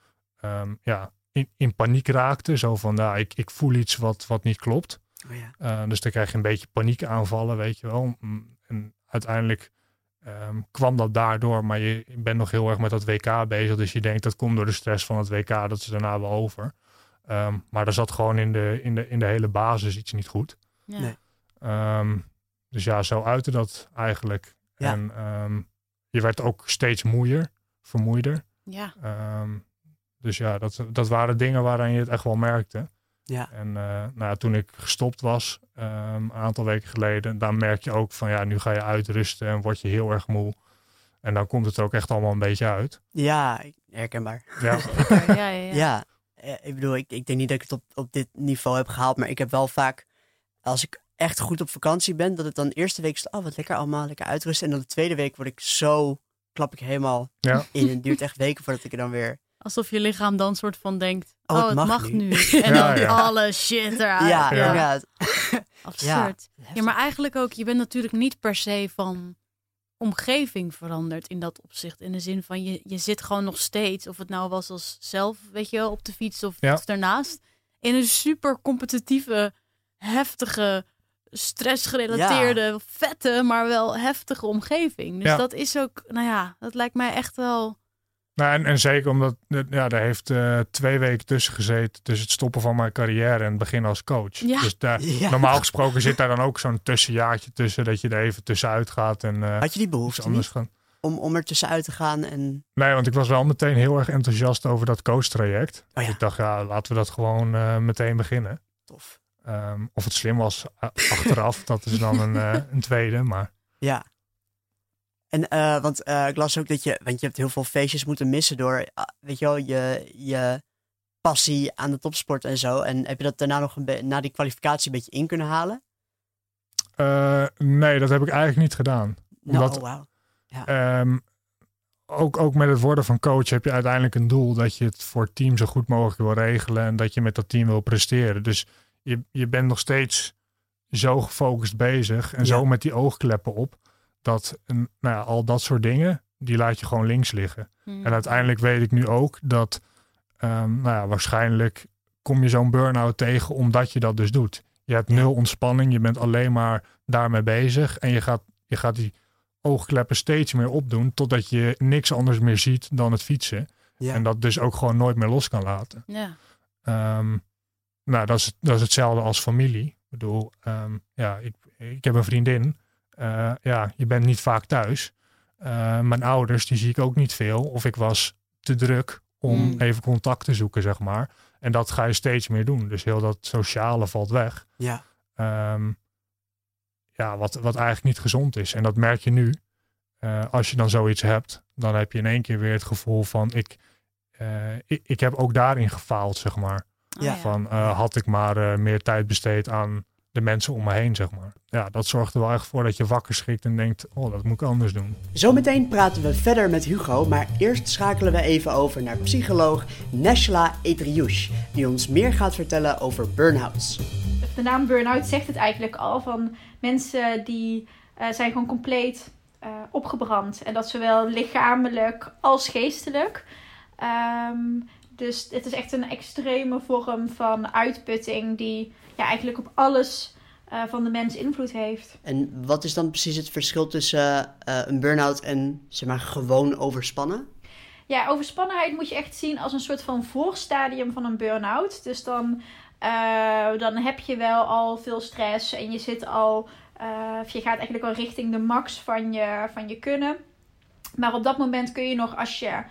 ehm, ja, in, in paniek raakte. Zo van, nou, ik, ik voel iets wat, wat niet klopt. Oh ja. Uh, dus dan krijg je een beetje paniekaanvallen, weet je wel. Mm, En uiteindelijk ehm, kwam dat daardoor, maar je bent nog heel erg met dat WK bezig. Dus je denkt dat komt door de stress van het WK, dat is daarna wel over. Ehm, maar er zat gewoon in de, in, de, in de hele basis iets niet goed. Ja. Nee. Ehm, dus ja, zo uitte dat eigenlijk. Ja. En ehm, je werd ook steeds moeier, vermoeider. Ja. Ehm, dus ja, dat, dat waren dingen waaraan je het echt wel merkte. Ja. En eh, nou, ja, toen ik gestopt was, ehm, een aantal weken geleden, dan merk je ook van ja, nu ga je uitrusten en word je heel erg moe. En dan komt het er ook echt allemaal een beetje uit. Ja, herkenbaar. Ja, Ja, ja, ja. Ja, eh, ik bedoel, ik, ik denk niet dat ik het op, op dit niveau heb gehaald, maar ik heb wel vaak, als ik echt goed op vakantie ben, dat het dan de eerste week is, oh wat lekker allemaal, lekker uitrusten. En dan de tweede week word ik zo, klap ik helemaal ja. in. En het duurt echt weken voordat ik er dan weer... Alsof je lichaam dan soort van denkt, Oh, oh, het het mag mag, nu. En Ja, dan ja. alle shit eruit. ja, ja. inderdaad. Absurd. Ja. maar eigenlijk ook, je bent natuurlijk niet per se van omgeving veranderd in dat opzicht. In de zin van, je, je zit gewoon nog steeds, of het nou was als zelf, weet je wel, op de fiets of, Ja. of daarnaast, in een super competitieve, heftige, stressgerelateerde, vette, maar wel heftige omgeving. Dus Ja. dat is ook, nou ja, dat lijkt mij echt wel... Nou, en, en zeker omdat ja, daar heeft eh, twee weken tussen gezeten. tussen het stoppen van mijn carrière en het begin als coach. Ja. Dus daar, Ja. normaal gesproken zit daar dan ook zo'n tussenjaartje tussen. Dat je er even tussenuit gaat en eh Had je die behoefte anders niet gaan. om, om er tussenuit te gaan en... Nee, want ik was wel meteen heel erg enthousiast over dat coach-traject. Oh ja. Ik dacht, ja, laten we dat gewoon eh, meteen beginnen. Tof. Ehm, of het slim was achteraf, dat is dan een, een tweede. Maar Ja. En, eh, want eh, ik las ook dat je, want je hebt heel veel feestjes moeten missen door, ah, weet je wel, je, je passie aan de topsport en zo. En heb je dat daarna nog een na die kwalificatie een beetje in kunnen halen? eh, nee, dat heb ik eigenlijk niet gedaan. Nou, Omdat- oh, wauw. Ehm, ook, ook met het worden van coach heb je uiteindelijk een doel dat je het voor het team zo goed mogelijk wil regelen en dat je met dat team wil presteren. Dus je, je bent nog steeds zo gefocust bezig en Ja. zo met die oogkleppen op dat nou ja, al dat soort dingen, die laat je gewoon links liggen. hmm, En uiteindelijk weet ik nu ook dat ehm, nou ja, waarschijnlijk kom je zo'n burn-out tegen omdat je dat dus doet. Je hebt nul ontspanning, je bent alleen maar daarmee bezig en je gaat, je gaat die oogkleppen steeds meer opdoen totdat je niks anders meer ziet dan het fietsen. Ja. En dat dus ook gewoon nooit meer los kan laten. Ja. Ehm, nou, dat is, dat is hetzelfde als familie. Ik bedoel, ehm, ja, ik, ik heb een vriendin. Eh, ja, je bent niet vaak thuis. Eh, mijn ouders, die zie ik ook niet veel. Of ik was te druk om Mm. even contact te zoeken, zeg maar. En dat ga je steeds meer doen. Dus heel dat sociale valt weg. Ja. Ehm, ja, wat, wat eigenlijk niet gezond is. En dat merk je nu. Eh, als je dan zoiets hebt, dan heb je in één keer weer het gevoel van ik, eh, ik, ik heb ook daarin gefaald, zeg maar. Oh Ja. Van eh, had ik maar eh, meer tijd besteed aan de mensen om me heen, zeg maar. Ja, dat zorgt er wel echt voor dat je wakker schrikt en denkt, oh, dat moet ik anders doen. Zometeen praten we verder met Hugo, maar eerst schakelen we even over naar psycholoog Neshla Etriouche, die ons meer gaat vertellen over burn-outs. de naam burn-out zegt het eigenlijk al van mensen die eh, zijn gewoon compleet eh, opgebrand. En dat zowel lichamelijk als geestelijk. Ehm, dus het is echt een extreme vorm van uitputting die ja, eigenlijk op alles eh, van de mens invloed heeft. En wat is dan precies het verschil tussen eh, een burn-out en zeg maar gewoon overspannen? Ja, overspannenheid moet je echt zien als een soort van voorstadium van een burn-out. Dus dan, eh, dan heb je wel al veel stress en je zit al, of je gaat eigenlijk al richting de max van je, van je kunnen. Maar op dat moment kun je nog, als je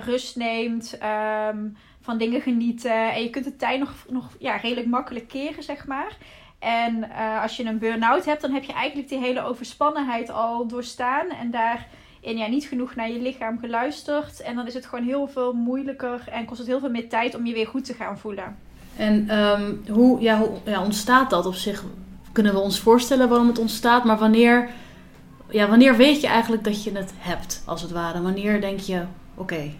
rust neemt, ehm, van dingen genieten en je kunt de tijd nog, nog ja, redelijk makkelijk keren, zeg maar. En eh, als je een burn-out hebt, dan heb je eigenlijk die hele overspannenheid al doorstaan en daar en ja, niet genoeg naar je lichaam geluisterd. En dan is het gewoon heel veel moeilijker en kost het heel veel meer tijd om je weer goed te gaan voelen. En ehm, hoe, ja, hoe ja, ontstaat dat op zich? Kunnen we ons voorstellen waarom het ontstaat? Maar wanneer, ja, wanneer weet je eigenlijk dat je het hebt, als het ware? Wanneer denk je, oké,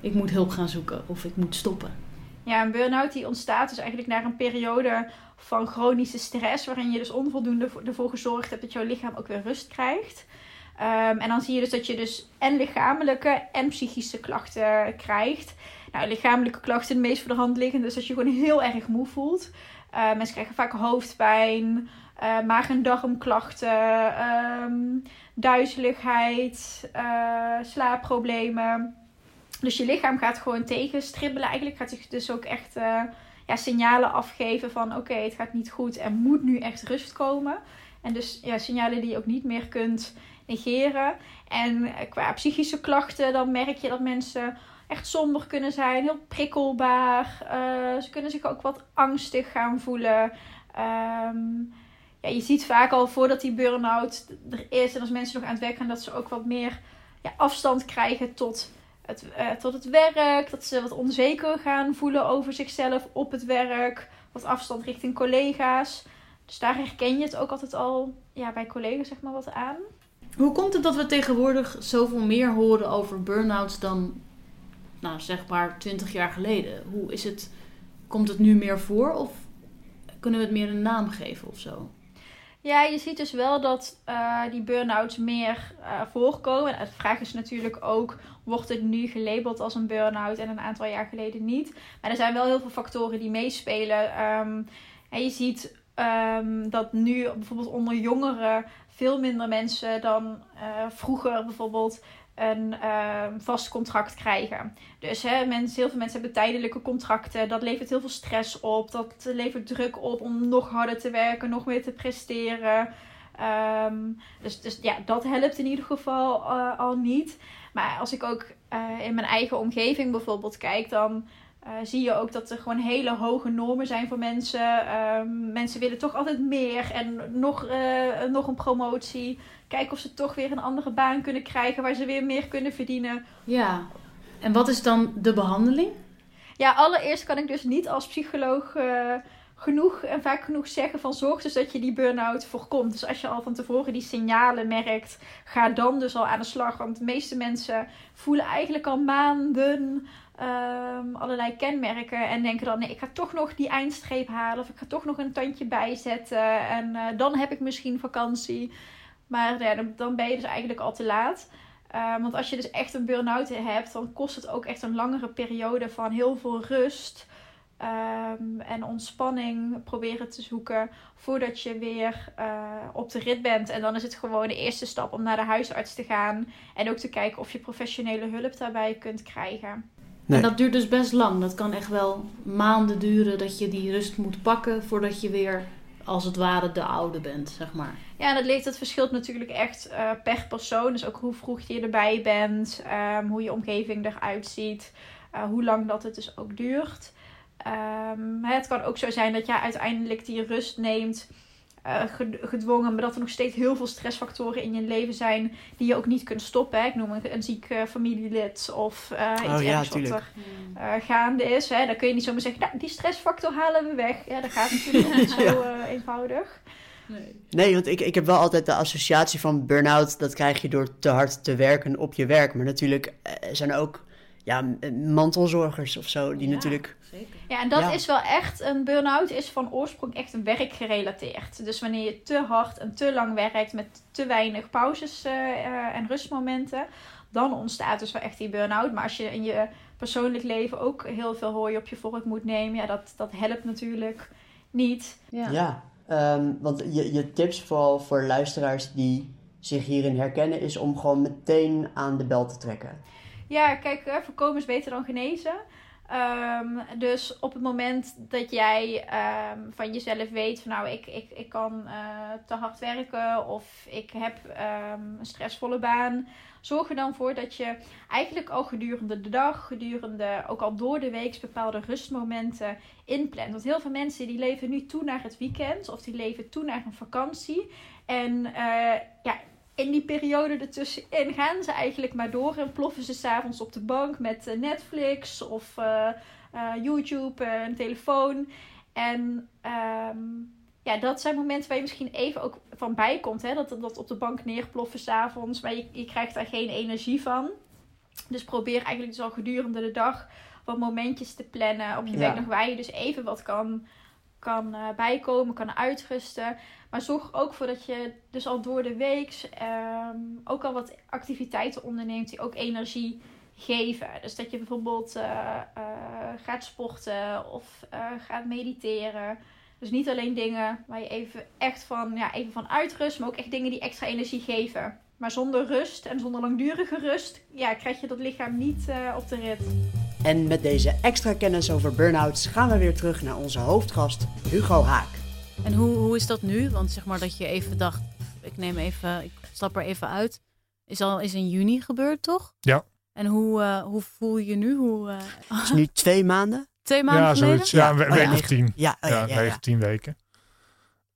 ik moet hulp gaan zoeken of ik moet stoppen? Ja, een burn-out die ontstaat dus eigenlijk na een periode van chronische stress, waarin je dus onvoldoende voor- ervoor gezorgd hebt dat jouw lichaam ook weer rust krijgt. Ehm, en dan zie je dus dat je dus en lichamelijke en psychische klachten krijgt. Nou, lichamelijke klachten het meest voor de hand liggen, dus dat je gewoon heel erg moe voelt. Eh, mensen krijgen vaak hoofdpijn, eh maag- en darmklachten, ehm, duizeligheid, eh, slaapproblemen. Dus je lichaam gaat gewoon tegenstribbelen. Eigenlijk gaat zich dus ook echt eh, ja, signalen afgeven van oké, het gaat niet goed en moet nu echt rust komen. En dus ja, signalen die je ook niet meer kunt negeren. En eh, qua psychische klachten, dan merk je dat mensen echt somber kunnen zijn, heel prikkelbaar. Eh, ze kunnen zich ook wat angstig gaan voelen. Ehm, ja, je ziet vaak al voordat die burn-out er is en als mensen nog aan het werk gaan, dat ze ook wat meer ja, afstand krijgen tot eh, tot het werk. Dat ze wat onzeker gaan voelen over zichzelf op het werk. Wat afstand richting collega's. Dus daar herken je het ook altijd al ja, bij collega's zeg maar wat aan. Hoe komt het dat we tegenwoordig zoveel meer horen over burn-outs dan, nou zeg maar, 20 jaar geleden? Hoe is het, komt het nu meer voor of kunnen we het meer een naam geven of zo? Ja, je ziet dus wel dat eh, die burn-outs meer eh, voorkomen. En de vraag is natuurlijk ook, wordt het nu gelabeld als een burn-out en een aantal jaar geleden niet? Maar er zijn wel heel veel factoren die meespelen. Ehm, en je ziet ehm, dat nu bijvoorbeeld onder jongeren veel minder mensen dan eh, vroeger bijvoorbeeld een ehm, vast contract krijgen. Dus mensen, heel veel mensen hebben tijdelijke contracten. Dat levert heel veel stress op. Dat levert druk op om nog harder te werken, nog meer te presteren. Ehm, dus, dus ja, dat helpt in ieder geval eh, al niet. Maar als ik ook eh, in mijn eigen omgeving bijvoorbeeld kijk, dan eh, zie je ook dat er gewoon hele hoge normen zijn voor mensen. Ehm, mensen willen toch altijd meer en nog, eh, nog een promotie. Kijken of ze toch weer een andere baan kunnen krijgen waar ze weer meer kunnen verdienen. Ja, en wat is dan de behandeling? Ja, allereerst kan ik dus niet als psycholoog eh, genoeg en vaak genoeg zeggen van zorg dus dat je die burn-out voorkomt. Dus als je al van tevoren die signalen merkt, ga dan dus al aan de slag. Want de meeste mensen voelen eigenlijk al maanden ehm, allerlei kenmerken en denken dan nee, ik ga toch nog die eindstreep halen of ik ga toch nog een tandje bijzetten en eh, dan heb ik misschien vakantie. Maar ja, dan, dan ben je dus eigenlijk al te laat. Uh, want als je dus echt een burn-out hebt, dan kost het ook echt een langere periode van heel veel rust um, en ontspanning proberen te zoeken voordat je weer uh, op de rit bent. En dan is het gewoon de eerste stap om naar de huisarts te gaan en ook te kijken of je professionele hulp daarbij kunt krijgen. Nee. En dat duurt dus best lang. Dat kan echt wel maanden duren dat je die rust moet pakken voordat je weer als het ware de oude bent, zeg maar. Ja, dat, ligt, dat verschilt natuurlijk echt uh, per persoon. Dus ook hoe vroeg je erbij bent, um, hoe je omgeving eruit ziet, uh, hoe lang dat het dus ook duurt. Um, het kan ook zo zijn dat jij uiteindelijk die rust neemt uh, gedwongen, maar dat er nog steeds heel veel stressfactoren in je leven zijn die je ook niet kunt stoppen. Hè. Ik noem een, een ziek uh, familielid of uh, iets oh, ja, wat er gaande is. Hè. Dan kun je niet zomaar zeggen, nou, die stressfactor halen we weg. Ja, dat gaat natuurlijk niet zo eenvoudig. Nee. nee, want ik, ik heb wel altijd de associatie van burn-out. Dat krijg je door te hard te werken op je werk. Maar natuurlijk zijn er ook ja, mantelzorgers of zo, die natuurlijk zeker. Ja, en dat is wel echt, een burn-out is van oorsprong echt een werkgerelateerd. Dus wanneer je te hard en te lang werkt met te weinig pauzes uh, uh, en rustmomenten, dan ontstaat dus wel echt die burn-out. Maar als je in je persoonlijk leven ook heel veel hooi op je vork moet nemen, ja, dat, dat helpt natuurlijk niet. Ja, ja um, want je, je tips vooral voor luisteraars die zich hierin herkennen, is om gewoon meteen aan de bel te trekken. Ja, kijk, voorkomen is beter dan genezen. Um, dus op het moment dat jij um, van jezelf weet van nou, ik, ik, ik kan uh, te hard werken of ik heb um, een stressvolle baan. Zorg er dan voor dat je eigenlijk al gedurende de dag, gedurende ook al door de week bepaalde rustmomenten inplant. Want heel veel mensen die leven nu toe naar het weekend of die leven toe naar een vakantie. En uh, ja, in die periode ertussenin gaan ze eigenlijk maar door en ploffen ze s'avonds op de bank met eh, Netflix of uh, uh, YouTube, een telefoon. En um, ja, dat zijn momenten waar je misschien even ook van bij komt. Hè? Dat, dat op de bank neerploffen s'avonds, maar je, je krijgt daar geen energie van. Dus probeer eigenlijk dus al gedurende de dag wat momentjes te plannen op je ja. nog waar je dus even wat kan kan uh, bijkomen, kan uitrusten. Maar zorg ook voor dat je dus al door de week um, ook al wat activiteiten onderneemt die ook energie geven. Dus dat je bijvoorbeeld uh, uh, gaat sporten of gaat mediteren. Dus niet alleen dingen waar je even echt van, ja, even van uitrust, maar ook echt dingen die extra energie geven. Maar zonder rust en zonder langdurige rust ja, krijg je dat lichaam niet op de rit. En met deze extra kennis over burn-outs gaan we weer terug naar onze hoofdgast Hugo Haak. En hoe, hoe is dat nu? Want zeg maar dat je even dacht, ik neem even, ik stap er even uit. Is al is in juni gebeurd, toch? Ja. En hoe, uh, hoe voel je je nu? Hoe, uh... Het is nu twee maanden. Twee maanden ja, geleden? Zoiets, ja, een week oh, of tien. Ja, oh, ja, ja, negen, tien weken.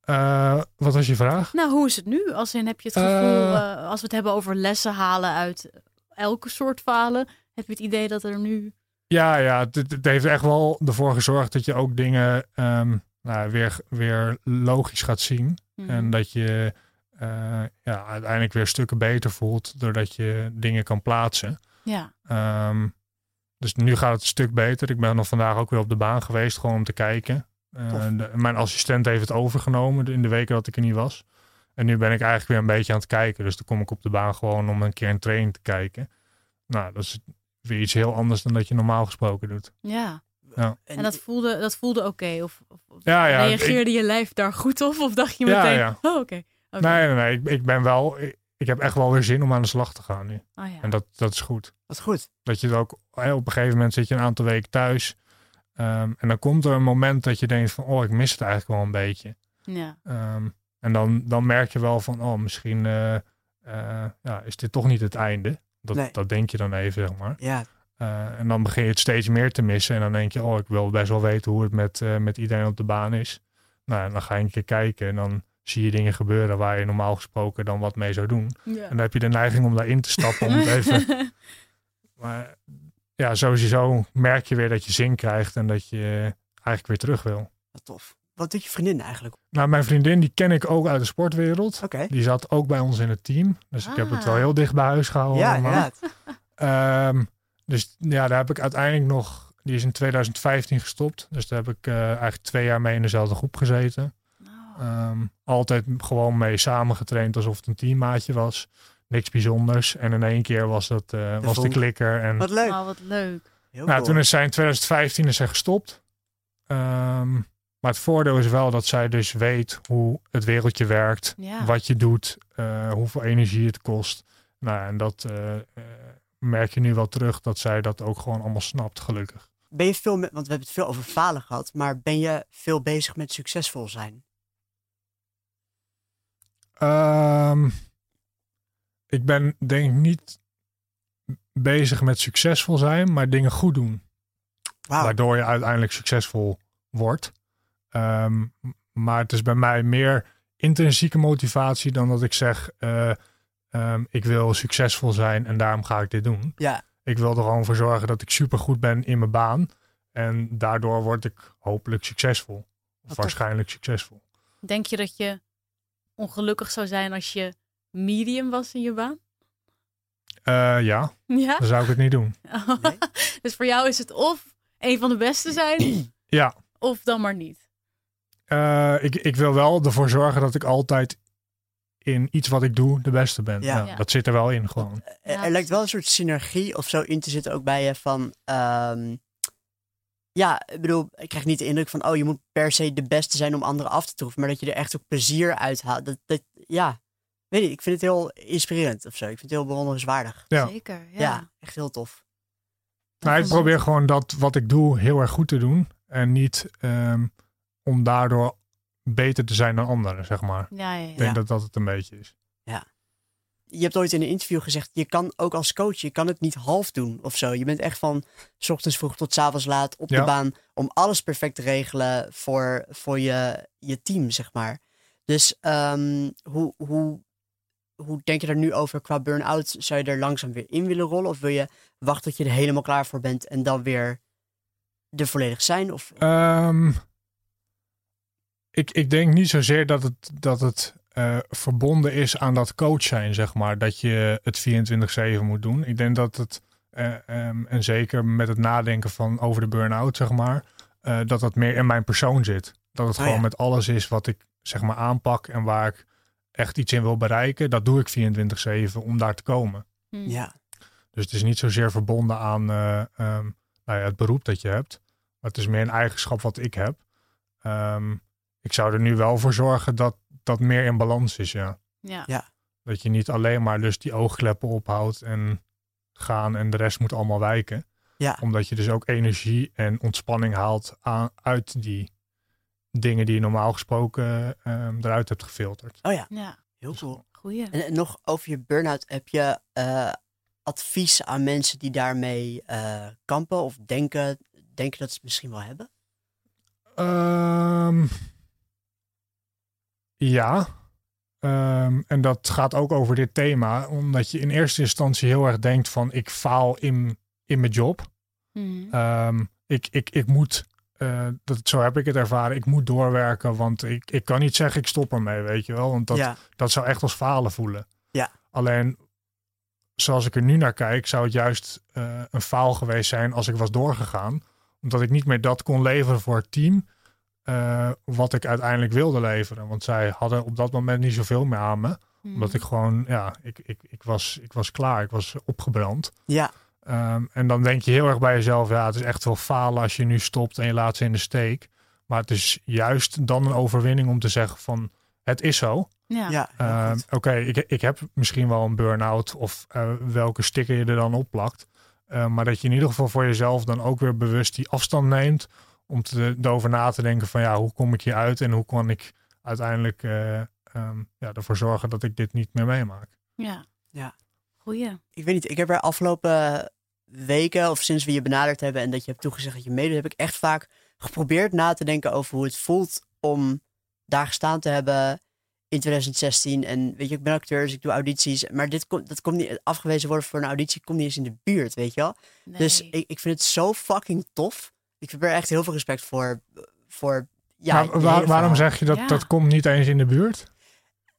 Uh, wat was je vraag? Nou, hoe is het nu? Als in heb je het gevoel, uh, als we het hebben over lessen halen uit elke soort falen, heb je het idee dat er nu. Ja, ja, het, het heeft echt wel ervoor gezorgd dat je ook dingen um, nou, weer, weer logisch gaat zien. Mm. En dat je uh, ja, uiteindelijk weer stukken beter voelt doordat je dingen kan plaatsen. Ja. Um, dus nu gaat het een stuk beter. Ik ben nog vandaag ook weer op de baan geweest, gewoon om te kijken. Uh, de, mijn assistent heeft het overgenomen in de weken dat ik er niet was. En nu ben ik eigenlijk weer een beetje aan het kijken. Dus dan kom ik op de baan gewoon om een keer een training te kijken. Nou, dat is weer iets heel anders dan dat je normaal gesproken doet. Ja. ja. En dat voelde, dat voelde oké? Okay? Of, of ja, ja, reageerde ik, je lijf daar goed op? Of dacht je meteen, ja, ja. oh oké. Okay. Okay. Nee, nee, nee. Ik, ik ben wel... Ik, ik, heb echt wel weer zin om aan de slag te gaan nu. Oh, ja. En dat, dat is goed. Dat is goed. Dat je het ook... Op een gegeven moment zit je een aantal weken thuis... Um, en dan komt er een moment dat je denkt van, oh, ik mis het eigenlijk wel een beetje. Ja. Um, en dan, dan merk je wel van, oh, misschien uh, uh, ja, is dit toch niet het einde. Dat, nee. dat denk je dan even, zeg maar. Ja. Uh, en dan begin je het steeds meer te missen. En dan denk je, oh, ik wil best wel weten hoe het met, met iedereen op de baan is. Nou, en dan ga je een keer kijken en dan zie je dingen gebeuren waar je normaal gesproken dan wat mee zou doen. Ja. En dan heb je de neiging om daarin te stappen. om het even... Maar ja, sowieso merk je weer dat je zin krijgt en dat je eigenlijk weer terug wil. Wat tof. Wat doet je vriendin eigenlijk? Nou, mijn vriendin die ken ik ook uit de sportwereld. Okay. Die zat ook bij ons in het team. Dus ah. ik heb het wel heel dicht bij huis gehouden. Ja, ja. um, dus ja, daar heb ik uiteindelijk nog... Die is in 2015 gestopt. Dus daar heb ik uh, eigenlijk twee jaar mee in dezelfde groep gezeten. Oh. Um, altijd gewoon mee samengetraind alsof het een teammaatje was niks bijzonders. En in één keer was dat uh, was de klikker. En, wat leuk. Oh, wat leuk. Heel nou, cool. toen is zij in 2015 is zij gestopt. Um, maar het voordeel is wel dat zij dus weet hoe het wereldje werkt. Ja. Wat je doet. Uh, hoeveel energie het kost. Nou, en dat uh, merk je nu wel terug. Dat zij dat ook gewoon allemaal snapt, gelukkig. Ben je veel met, want we hebben het veel over falen gehad. Maar ben je veel bezig met succesvol zijn? Ehm, ik ben denk ik niet bezig met succesvol zijn, maar dingen goed doen. Waardoor je uiteindelijk succesvol wordt. Ehm, maar het is bij mij meer intrinsieke motivatie dan dat ik zeg: eh, ehm, ik wil succesvol zijn en daarom ga ik dit doen. Ja, Ik wil er gewoon voor zorgen dat ik supergoed ben in mijn baan. En daardoor word ik hopelijk succesvol. Of waarschijnlijk succesvol. Denk je dat je ongelukkig zou zijn als je medium was in je baan? Eh, ja, Ja? dan zou ik het niet doen. Nee? dus voor jou is het of een van de beste zijn, Ja, of dan maar niet. Eh, ik, ik wil wel ervoor zorgen dat ik altijd in iets wat ik doe de beste ben. Ja. Ja, Ja. Dat zit er wel in gewoon. er, Ja, er lijkt wel een soort synergie of zo in te zitten ook bij je van... ehm, ja, ik bedoel, ik krijg niet de indruk van... oh, je moet per se de beste zijn om anderen af te troeven. Maar dat je er echt ook plezier uit haalt. Dat, dat, ja, weet niet, ik vind het heel inspirerend of zo. Ik vind het heel bewonderenswaardig. Ja. Zeker, ja. Ja, echt heel tof. Nou, ik probeer gewoon dat wat ik doe heel erg goed te doen. En niet ehm, om daardoor beter te zijn dan anderen, zeg maar. Ja, ja, Ik ja. denk Ja. dat dat het een beetje is. Je hebt ooit in een interview gezegd, je kan ook als coach, je kan het niet half doen of zo. Je bent echt van 's ochtends vroeg tot 's avonds laat op de Ja. baan om alles perfect te regelen voor, voor je, je team, zeg maar. Dus ehm, hoe, hoe, hoe denk je daar nu over qua burn-out? Zou je er langzaam weer in willen rollen? Of wil je wachten tot je er helemaal klaar voor bent en dan weer er volledig zijn? Of, Ehm, ik, ik denk niet zozeer dat het, dat het eh, verbonden is aan dat coach zijn, zeg maar. Dat je het 24-7 moet doen. Ik denk dat het, eh, ehm, en zeker met het nadenken van over de burn-out, zeg maar, eh, dat dat meer in mijn persoon zit. Dat het Oh, gewoon ja. met alles is wat ik, zeg maar, aanpak en waar ik echt iets in wil bereiken. Dat doe ik 24-7 om daar te komen. Hm. ja, Dus het is niet zozeer verbonden aan eh, ehm, nou ja, het beroep dat je hebt. Maar het is meer een eigenschap wat ik heb. Ehm, ik zou er nu wel voor zorgen dat dat meer in balans is, ja. Ja. Dat je niet alleen maar dus die oogkleppen ophoudt en gaan en de rest moet allemaal wijken. Ja. Omdat je dus ook energie en ontspanning haalt aan, uit die dingen die je normaal gesproken ehm, eruit hebt gefilterd. oh ja, ja. heel cool. Goeie. En, en nog over je burn-out, heb je eh, advies aan mensen die daarmee eh, kampen of denken, denken dat ze het misschien wel hebben? Ehm, ja. Ehm, en dat gaat ook over dit thema. Omdat je in eerste instantie heel erg denkt van ik faal in, in mijn job. Mhm. Ehm, ik, ik, ik moet, eh, dat, zo heb ik het ervaren, ik moet doorwerken. Want ik, ik kan niet zeggen ik stop ermee, weet je wel. Want dat, ja, dat zou echt als falen voelen. Ja. Alleen, zoals ik er nu naar kijk, zou het juist eh, een faal geweest zijn als ik was doorgegaan. Omdat ik niet meer dat kon leveren voor het team eh, wat ik uiteindelijk wilde leveren. Want zij hadden op dat moment niet zoveel meer aan me. Mhm. Omdat ik gewoon, ja, ik, ik, ik, was, ik was klaar. Ik was opgebrand. ja, Ehm, en dan denk je heel erg bij jezelf, ja, het is echt wel falen als je nu stopt en je laat ze in de steek. Maar het is juist dan een overwinning om te zeggen van, het is zo. Ja. Ehm. Oké, ik, ik heb misschien wel een burn-out of eh, welke sticker je er dan op plakt. Eh, maar dat je in ieder geval voor jezelf dan ook weer bewust die afstand neemt. Om te, erover na te denken van ja, hoe kom ik hier uit en hoe kan ik uiteindelijk eh, ehm, ja, ervoor zorgen dat ik dit niet meer meemaak. Ja. Ja. Goeie. Ik weet niet, ik heb er afgelopen weken of sinds we je benaderd hebben en dat je hebt toegezegd dat je meedoet, heb ik echt vaak geprobeerd na te denken over hoe het voelt om daar gestaan te hebben in 2016. En weet je, ik ben acteur, dus ik doe audities. Maar dit komt, dat komt niet afgewezen worden voor een auditie, komt niet eens in de buurt, weet je wel. Nee. Dus ik, ik vind het zo fucking tof. Ik heb er echt heel veel respect voor. voor ja, Maar waar- waarom zeg je dat Ja. dat komt niet eens in de buurt?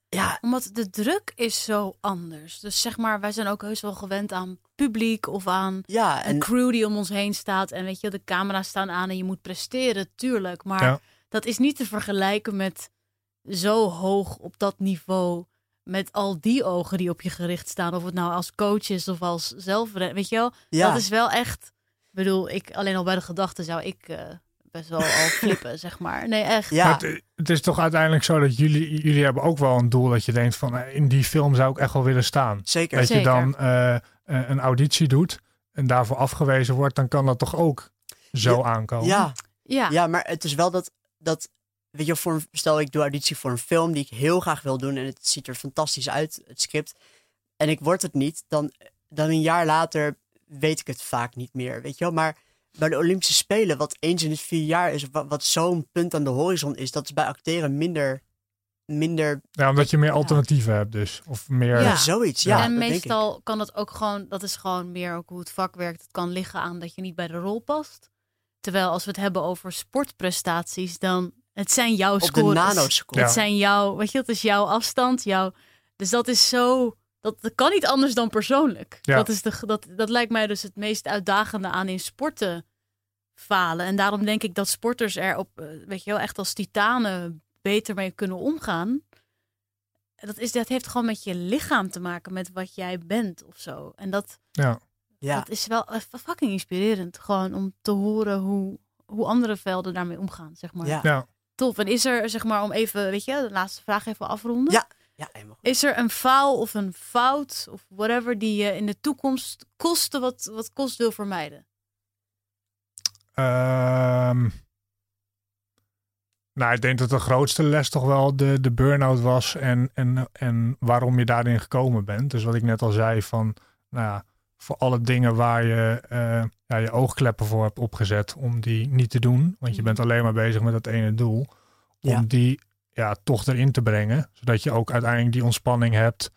Ja, Omdat de druk is zo anders. Dus zeg maar, wij zijn ook heus wel gewend aan publiek of aan ja, een en crew die om ons heen staat. En weet je, de camera's staan aan en je moet presteren, tuurlijk. Maar Ja. dat is niet te vergelijken met zo hoog op dat niveau. Met al die ogen die op je gericht staan. Of het nou als coach is of als zelf. Weet je wel? ja, Dat is wel echt. Ik bedoel, ik, alleen al bij de gedachte zou ik eh, best wel al flippen, zeg maar. Nee, echt. ja, Maar het, het is toch uiteindelijk zo dat jullie, jullie hebben ook wel een doel dat je denkt van eh, in die film zou ik echt wel willen staan. zeker. Dat je dan eh, een auditie doet en daarvoor afgewezen wordt, dan kan dat toch ook zo Ja, aankomen. Ja, Ja. Ja, maar het is wel dat, dat weet je, voor een, stel ik doe auditie voor een film die ik heel graag wil doen en het ziet er fantastisch uit, het script, en ik word het niet, dan, dan een jaar later weet ik het vaak niet meer, weet je wel. Maar bij de Olympische Spelen, wat eens in het vier jaar is, wat, wat zo'n punt aan de horizon is, dat is bij acteren minder, minder, Ja, omdat je meer alternatieven hebt dus. Of meer... Ja. zoiets. Ja, en dat denk ik. meestal kan het ook gewoon, dat is gewoon meer ook hoe het vak werkt. Het kan liggen aan dat je niet bij de rol past. Terwijl als we het hebben over sportprestaties, dan het zijn jouw op de scores. Het zijn jouw, weet je, het is jouw afstand, jouw. Dus dat is zo, dat, dat kan niet anders dan persoonlijk. Ja. Dat, is de, dat, dat lijkt mij dus het meest uitdagende aan in sporten falen. En daarom denk ik dat sporters er op, eh, weet je wel, echt als titanen beter mee kunnen omgaan. Dat, is, dat heeft gewoon met je lichaam te maken, met wat jij bent of zo. En dat, Ja. Ja, dat is wel eh, fucking inspirerend. Gewoon om te horen hoe, hoe andere velden daarmee omgaan, zeg maar. ja. Ja. Tof. En is er, zeg maar, om even, weet je, de laatste vraag even afronden. Ja. Ja, helemaal goed. Is er een faal of een fout of whatever die je in de toekomst kosten wat, wat kost wil vermijden? Ehm, nou, ik denk dat de grootste les toch wel de, de burn-out was en, en, en waarom je daarin gekomen bent. Dus wat ik net al zei van, nou ja, voor alle dingen waar je eh, ja, je oogkleppen voor hebt opgezet om die niet te doen. Want je bent alleen maar bezig met dat ene doel. Om Ja. die ja, toch erin te brengen. Zodat je ook uiteindelijk die ontspanning hebt.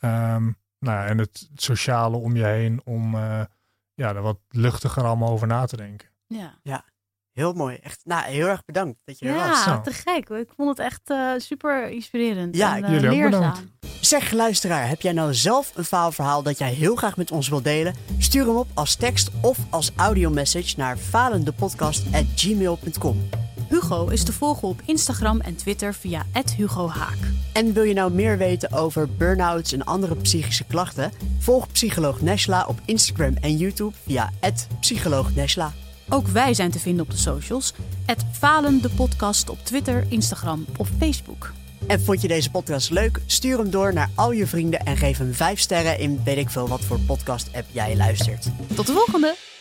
Ehm, nou ja, en het sociale om je heen om eh, ja, er wat luchtiger allemaal over na te denken. Ja, Heel mooi. Echt, nou, heel erg bedankt dat je er was. ja Zo. te gek. Ik vond het echt eh, super inspirerend. Ja, en, eh, jullie ook leerzaam. bedankt. Zeg luisteraar, heb jij nou zelf een faalverhaal dat jij heel graag met ons wilt delen? Stuur hem op als tekst of als audiomessage naar falendepodcast.gmail.com. Hugo is te volgen op Instagram en Twitter via Hugo Haak. En wil je nou meer weten over burn-outs en andere psychische klachten? Volg Psycholoog Neshla op Instagram en YouTube via @psycholoog_neshla. Ook wij zijn te vinden op de socials. Het Falen de podcast op Twitter, Instagram of Facebook. En vond je deze podcast leuk? Stuur hem door naar al je vrienden en geef hem 5 sterren in weet ik veel wat voor podcast app jij luistert. Tot de volgende!